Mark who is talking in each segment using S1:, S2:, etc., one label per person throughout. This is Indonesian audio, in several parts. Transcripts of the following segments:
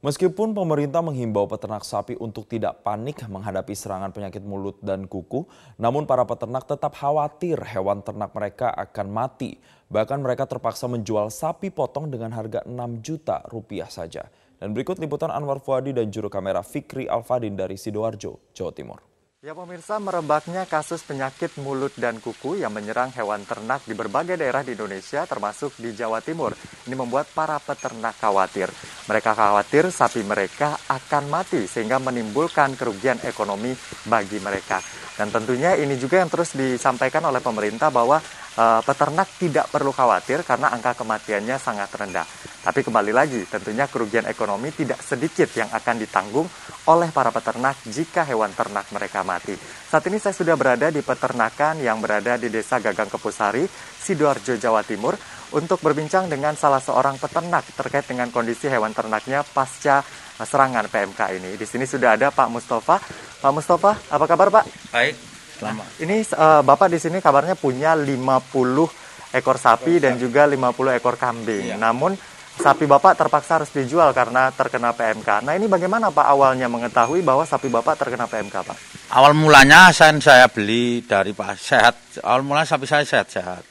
S1: Meskipun pemerintah menghimbau peternak sapi untuk tidak panik menghadapi serangan penyakit mulut dan kuku, namun para peternak tetap khawatir hewan ternak mereka akan mati. Bahkan mereka terpaksa menjual sapi potong dengan harga 6 juta rupiah saja. Dan berikut liputan Anwar Fuadi dan juru kamera Fikri Alfadin dari Sidoarjo, Jawa Timur.
S2: Ya pemirsa, merebaknya kasus penyakit mulut dan kuku yang menyerang hewan ternak di berbagai daerah di Indonesia termasuk di Jawa Timur. Ini membuat para peternak khawatir. Mereka khawatir sapi mereka akan mati sehingga menimbulkan kerugian ekonomi bagi mereka. Dan tentunya ini juga yang terus disampaikan oleh pemerintah bahwa uh, peternak tidak perlu khawatir karena angka kematiannya sangat rendah. Tapi kembali lagi, tentunya kerugian ekonomi tidak sedikit yang akan ditanggung oleh para peternak jika hewan ternak mereka mati. Saat ini saya sudah berada di peternakan yang berada di Desa Gagang Kepusari, Sidoarjo, Jawa Timur, untuk berbincang dengan salah seorang peternak terkait dengan kondisi hewan ternaknya pasca serangan PMK ini. Di sini sudah ada Pak Mustafa. Pak Mustafa, apa kabar Pak?
S3: Baik, selamat.
S2: Ini uh, Bapak di sini kabarnya punya 50 ekor sapi dan juga 50 ekor kambing. Iya. Namun sapi Bapak terpaksa harus dijual karena terkena PMK. Nah ini bagaimana Pak awalnya mengetahui bahwa sapi Bapak terkena PMK Pak?
S3: Awal mulanya saya, saya beli dari Pak Sehat. Awal mulanya sapi saya sehat-sehat.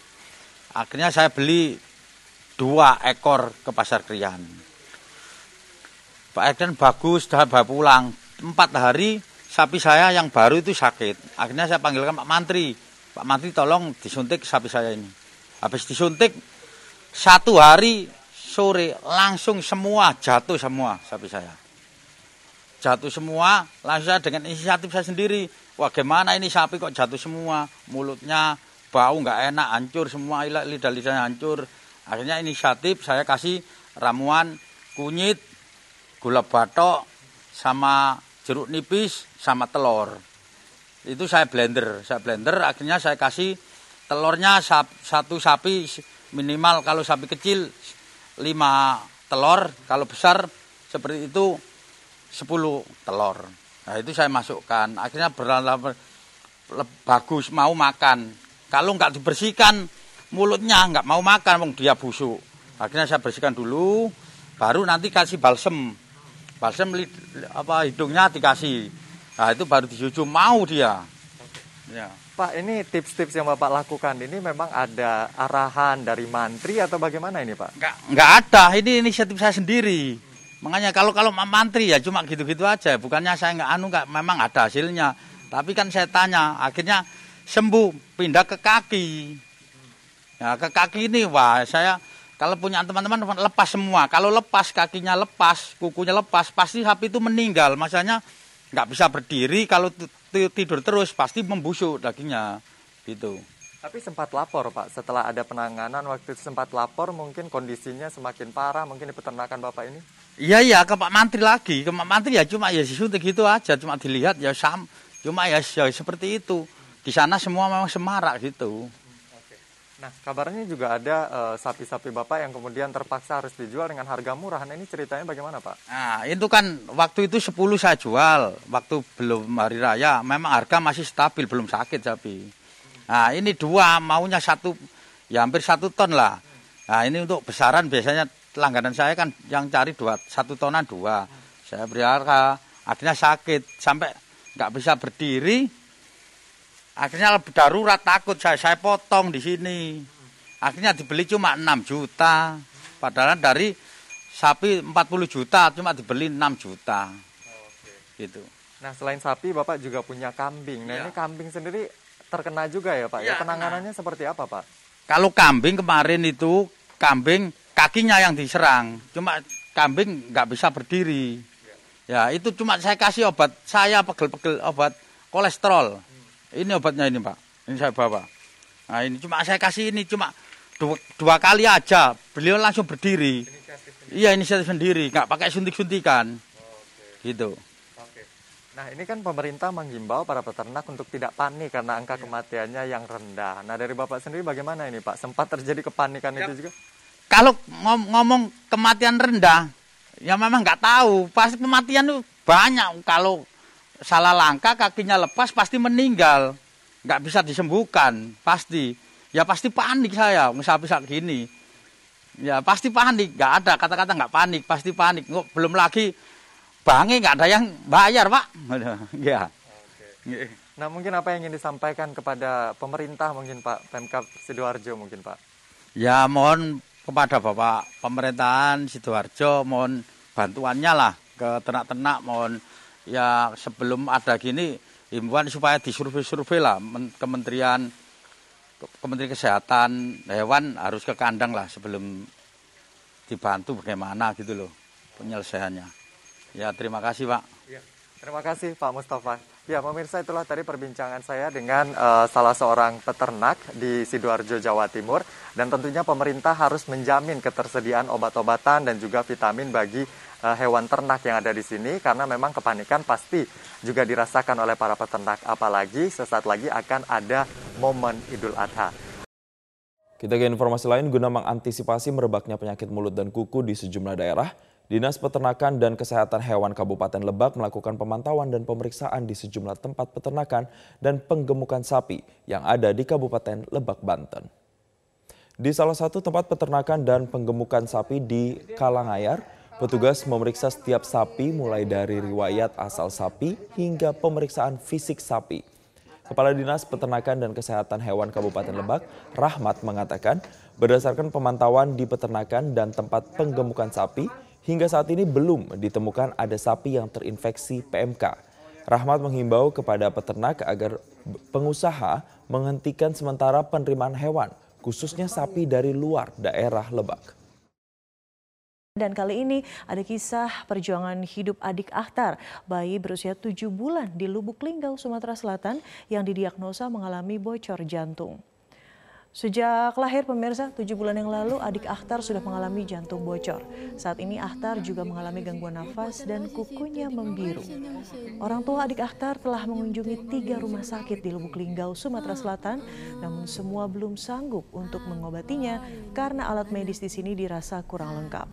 S3: Akhirnya saya beli dua ekor ke pasar Krian. Pak Eden bagus, sudah bawa pulang. Empat hari sapi saya yang baru itu sakit. Akhirnya saya panggilkan Pak Mantri. Pak Mantri tolong disuntik sapi saya ini. Habis disuntik, satu hari sore langsung semua jatuh semua sapi saya. Jatuh semua, langsung saya dengan inisiatif saya sendiri. Wah gimana ini sapi kok jatuh semua, mulutnya bau nggak enak, hancur semua, lidah-lidahnya hancur. Akhirnya inisiatif saya kasih ramuan kunyit, gula batok, sama jeruk nipis, sama telur. Itu saya blender, saya blender, akhirnya saya kasih telurnya satu sapi minimal kalau sapi kecil lima telur, kalau besar seperti itu sepuluh telur. Nah itu saya masukkan, akhirnya berlama bagus mau makan. Kalau nggak dibersihkan mulutnya nggak mau makan, wong dia busuk. Akhirnya saya bersihkan dulu, baru nanti kasih balsem. Balsem apa hidungnya dikasih. Nah itu baru dijuju mau dia.
S2: Ya. Pak, ini tips-tips yang Bapak lakukan ini memang ada arahan dari mantri atau bagaimana ini Pak?
S3: Enggak, enggak ada, ini inisiatif saya sendiri. Makanya kalau kalau mantri ya cuma gitu-gitu aja, bukannya saya enggak anu enggak memang ada hasilnya. Tapi kan saya tanya, akhirnya sembuh, pindah ke kaki. Ya ke kaki ini wah saya kalau punya teman-teman lepas semua. Kalau lepas kakinya lepas, kukunya lepas, pasti sapi itu meninggal. Masanya nggak bisa berdiri kalau tidur terus pasti membusuk dagingnya gitu.
S2: Tapi sempat lapor Pak, setelah ada penanganan waktu itu sempat lapor mungkin kondisinya semakin parah mungkin di peternakan Bapak ini?
S3: Iya iya ke Pak Mantri lagi, ke Pak Mantri ya cuma ya disuntik gitu aja, cuma dilihat ya sam, cuma ya, ya seperti itu. Di sana semua memang semarak gitu.
S2: Nah, kabarnya juga ada eh, sapi-sapi uh, Bapak yang kemudian terpaksa harus dijual dengan harga murah. Nah, ini ceritanya bagaimana, Pak?
S3: Nah, itu kan waktu itu 10 saya jual, waktu belum hari raya. Memang harga masih stabil, belum sakit sapi. Nah, ini dua maunya satu, ya hampir satu ton lah. Nah, ini untuk besaran biasanya langganan saya kan yang cari dua, satu tonan dua. Saya beri harga, akhirnya sakit sampai nggak bisa berdiri, Akhirnya lebih darurat takut saya, saya potong di sini. Akhirnya dibeli cuma 6 juta. Padahal dari sapi 40 juta cuma dibeli 6 juta. Oke. Gitu.
S2: Nah selain sapi Bapak juga punya kambing. Nah ya. ini kambing sendiri terkena juga ya Pak? Ya, ya penanganannya kena. seperti apa Pak?
S3: Kalau kambing kemarin itu kambing kakinya yang diserang. Cuma kambing nggak bisa berdiri. Ya. ya itu cuma saya kasih obat saya pegel-pegel obat kolesterol. Ini obatnya ini Pak. Ini saya bawa. Nah ini cuma saya kasih ini cuma dua, dua kali aja. Beliau langsung berdiri. Iya ini saya sendiri, nggak pakai suntik-suntikan. Oh, Gitu.
S2: Oke. Nah ini kan pemerintah menghimbau para peternak untuk tidak panik karena angka ya. kematiannya yang rendah. Nah dari Bapak sendiri bagaimana ini Pak? Sempat terjadi kepanikan ya. itu juga?
S3: Kalau ngom ngomong kematian rendah, ya memang nggak tahu. Pasti kematian itu banyak. Kalau salah langkah kakinya lepas pasti meninggal nggak bisa disembuhkan pasti ya pasti panik saya sapi saat gini Ya pasti panik, nggak ada kata-kata nggak panik, pasti panik. Nggak, belum lagi bangi nggak ada yang bayar pak. Ya.
S2: Oke. Nah mungkin apa yang ingin disampaikan kepada pemerintah mungkin Pak Pemkap Sidoarjo mungkin Pak?
S3: Ya mohon kepada Bapak pemerintahan Sidoarjo mohon bantuannya lah ke ternak-ternak mohon ya sebelum ada gini himbauan supaya disurvei-survei lah Kementerian Kementerian Kesehatan hewan harus ke kandang lah sebelum dibantu bagaimana gitu loh penyelesaiannya. Ya terima kasih Pak.
S2: Ya, terima kasih Pak Mustafa. Ya pemirsa itulah tadi perbincangan saya dengan uh, salah seorang peternak di Sidoarjo Jawa Timur dan tentunya pemerintah harus menjamin ketersediaan obat-obatan dan juga vitamin bagi uh, hewan ternak yang ada di sini karena memang kepanikan pasti juga dirasakan oleh para peternak apalagi sesaat lagi akan ada momen Idul Adha.
S1: Kita ke informasi lain guna mengantisipasi merebaknya penyakit mulut dan kuku di sejumlah daerah. Dinas Peternakan dan Kesehatan Hewan Kabupaten Lebak melakukan pemantauan dan pemeriksaan di sejumlah tempat peternakan dan penggemukan sapi yang ada di Kabupaten Lebak, Banten. Di salah satu tempat peternakan dan penggemukan sapi di Kalangayar, Petugas memeriksa setiap sapi mulai dari riwayat asal sapi hingga pemeriksaan fisik sapi. Kepala Dinas Peternakan dan Kesehatan Hewan Kabupaten Lebak, Rahmat mengatakan, berdasarkan pemantauan di peternakan dan tempat penggemukan sapi, hingga saat ini belum ditemukan ada sapi yang terinfeksi PMK. Rahmat menghimbau kepada peternak agar pengusaha menghentikan sementara penerimaan hewan, khususnya sapi dari luar daerah Lebak.
S4: Dan kali ini ada kisah perjuangan hidup adik Akhtar, bayi berusia tujuh bulan di Lubuk Linggau, Sumatera Selatan yang didiagnosa mengalami bocor jantung. Sejak lahir pemirsa, tujuh bulan yang lalu adik Akhtar sudah mengalami jantung bocor. Saat ini Akhtar juga mengalami gangguan nafas dan kukunya membiru. Orang tua adik Akhtar telah mengunjungi tiga rumah sakit di Lubuk Linggau, Sumatera Selatan, namun semua belum sanggup untuk mengobatinya karena alat medis di sini dirasa kurang lengkap.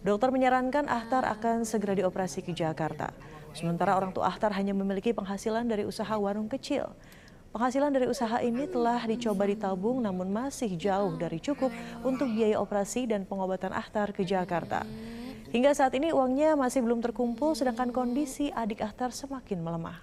S4: Dokter menyarankan Ahtar akan segera dioperasi ke Jakarta. Sementara orang tua Ahtar hanya memiliki penghasilan dari usaha warung kecil. Penghasilan dari usaha ini telah dicoba ditabung namun masih jauh dari cukup untuk biaya operasi dan pengobatan Ahtar ke Jakarta. Hingga saat ini uangnya masih belum terkumpul sedangkan kondisi adik Ahtar semakin melemah.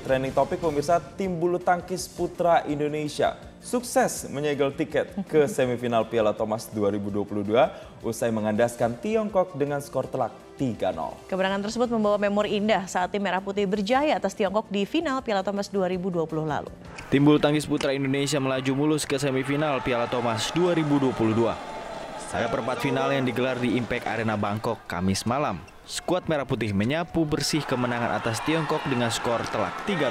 S1: Trending topik pemirsa tim bulu tangkis putra Indonesia sukses menyegel tiket ke semifinal Piala Thomas 2022 usai mengandaskan Tiongkok dengan skor telak 3-0.
S4: Kemenangan tersebut membawa memori indah saat tim Merah Putih berjaya atas Tiongkok di final Piala Thomas 2020 lalu.
S5: Tim bulu tangkis putra Indonesia melaju mulus ke semifinal Piala Thomas 2022. Pada perempat final yang digelar di Impact Arena Bangkok Kamis malam, skuad Merah Putih menyapu bersih kemenangan atas Tiongkok dengan skor telak 3-0.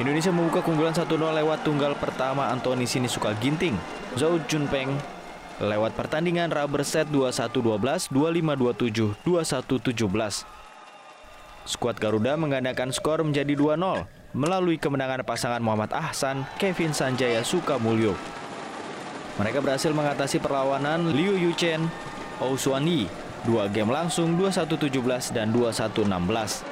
S5: Indonesia membuka keunggulan 1-0 lewat tunggal pertama Antoni Sinisuka Ginting, Zhou Junpeng lewat pertandingan rubber set 21-12, 25-27, 21-17. Skuad Garuda menggandakan skor menjadi 2-0 melalui kemenangan pasangan Muhammad Ahsan, Kevin Sanjaya Sukamulyo. Mereka berhasil mengatasi perlawanan Liu Yuchen, Ousuan Yi Dua game langsung 21-17 dan 21-16.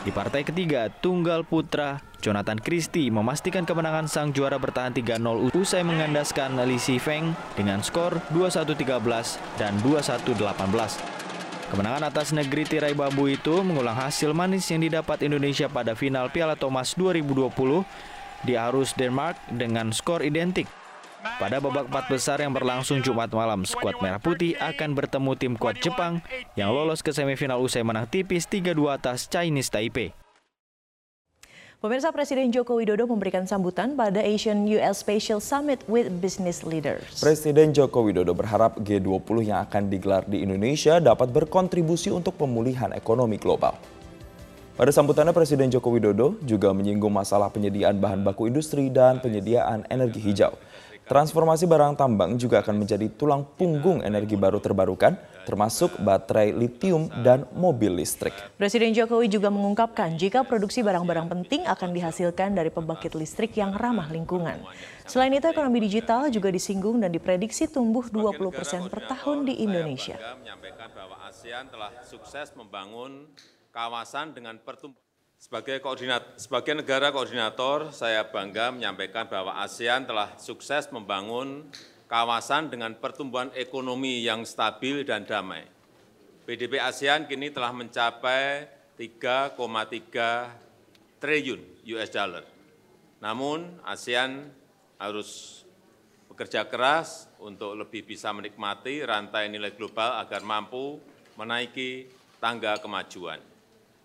S5: Di partai ketiga, Tunggal Putra, Jonathan Christie memastikan kemenangan sang juara bertahan 3-0 usai mengandaskan Li Feng dengan skor 21-13 dan 21-18. Kemenangan atas negeri tirai bambu itu mengulang hasil manis yang didapat Indonesia pada final Piala Thomas 2020 di Arus Denmark dengan skor identik pada babak empat besar yang berlangsung Jumat malam, skuad Merah Putih akan bertemu tim kuat Jepang yang lolos ke semifinal usai menang tipis 3-2 atas Chinese Taipei.
S4: Pemirsa Presiden Joko Widodo memberikan sambutan pada Asian US Special Summit with Business Leaders.
S1: Presiden Joko Widodo berharap G20 yang akan digelar di Indonesia dapat berkontribusi untuk pemulihan ekonomi global. Pada sambutannya Presiden Joko Widodo juga menyinggung masalah penyediaan bahan baku industri dan penyediaan energi hijau. Transformasi barang tambang juga akan menjadi tulang punggung energi baru terbarukan, termasuk baterai litium dan mobil listrik.
S4: Presiden Jokowi juga mengungkapkan jika produksi barang-barang penting akan dihasilkan dari pembangkit listrik yang ramah lingkungan. Selain itu, ekonomi digital juga disinggung dan diprediksi tumbuh 20 persen per tahun di Indonesia. menyampaikan bahwa ASEAN telah sukses membangun
S6: kawasan dengan pertumbuhan sebagai, koordinat, sebagai negara koordinator, saya bangga menyampaikan bahwa ASEAN telah sukses membangun kawasan dengan pertumbuhan ekonomi yang stabil dan damai. PDB ASEAN kini telah mencapai 3,3 triliun US dollar. Namun ASEAN harus bekerja keras untuk lebih bisa menikmati rantai nilai global agar mampu menaiki tangga kemajuan.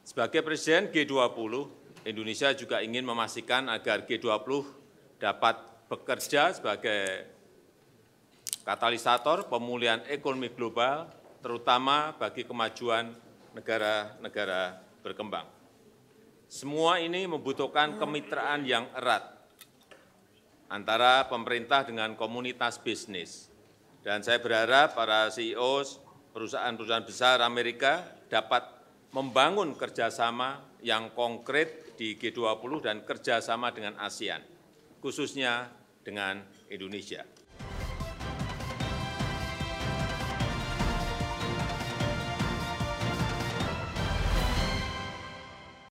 S6: Sebagai Presiden G20, Indonesia juga ingin memastikan agar G20 dapat bekerja sebagai katalisator pemulihan ekonomi global, terutama bagi kemajuan negara-negara berkembang. Semua ini membutuhkan kemitraan yang erat antara pemerintah dengan komunitas bisnis. Dan saya berharap para CEO perusahaan-perusahaan besar Amerika dapat membangun kerjasama yang konkret di G20 dan kerjasama dengan ASEAN, khususnya dengan Indonesia.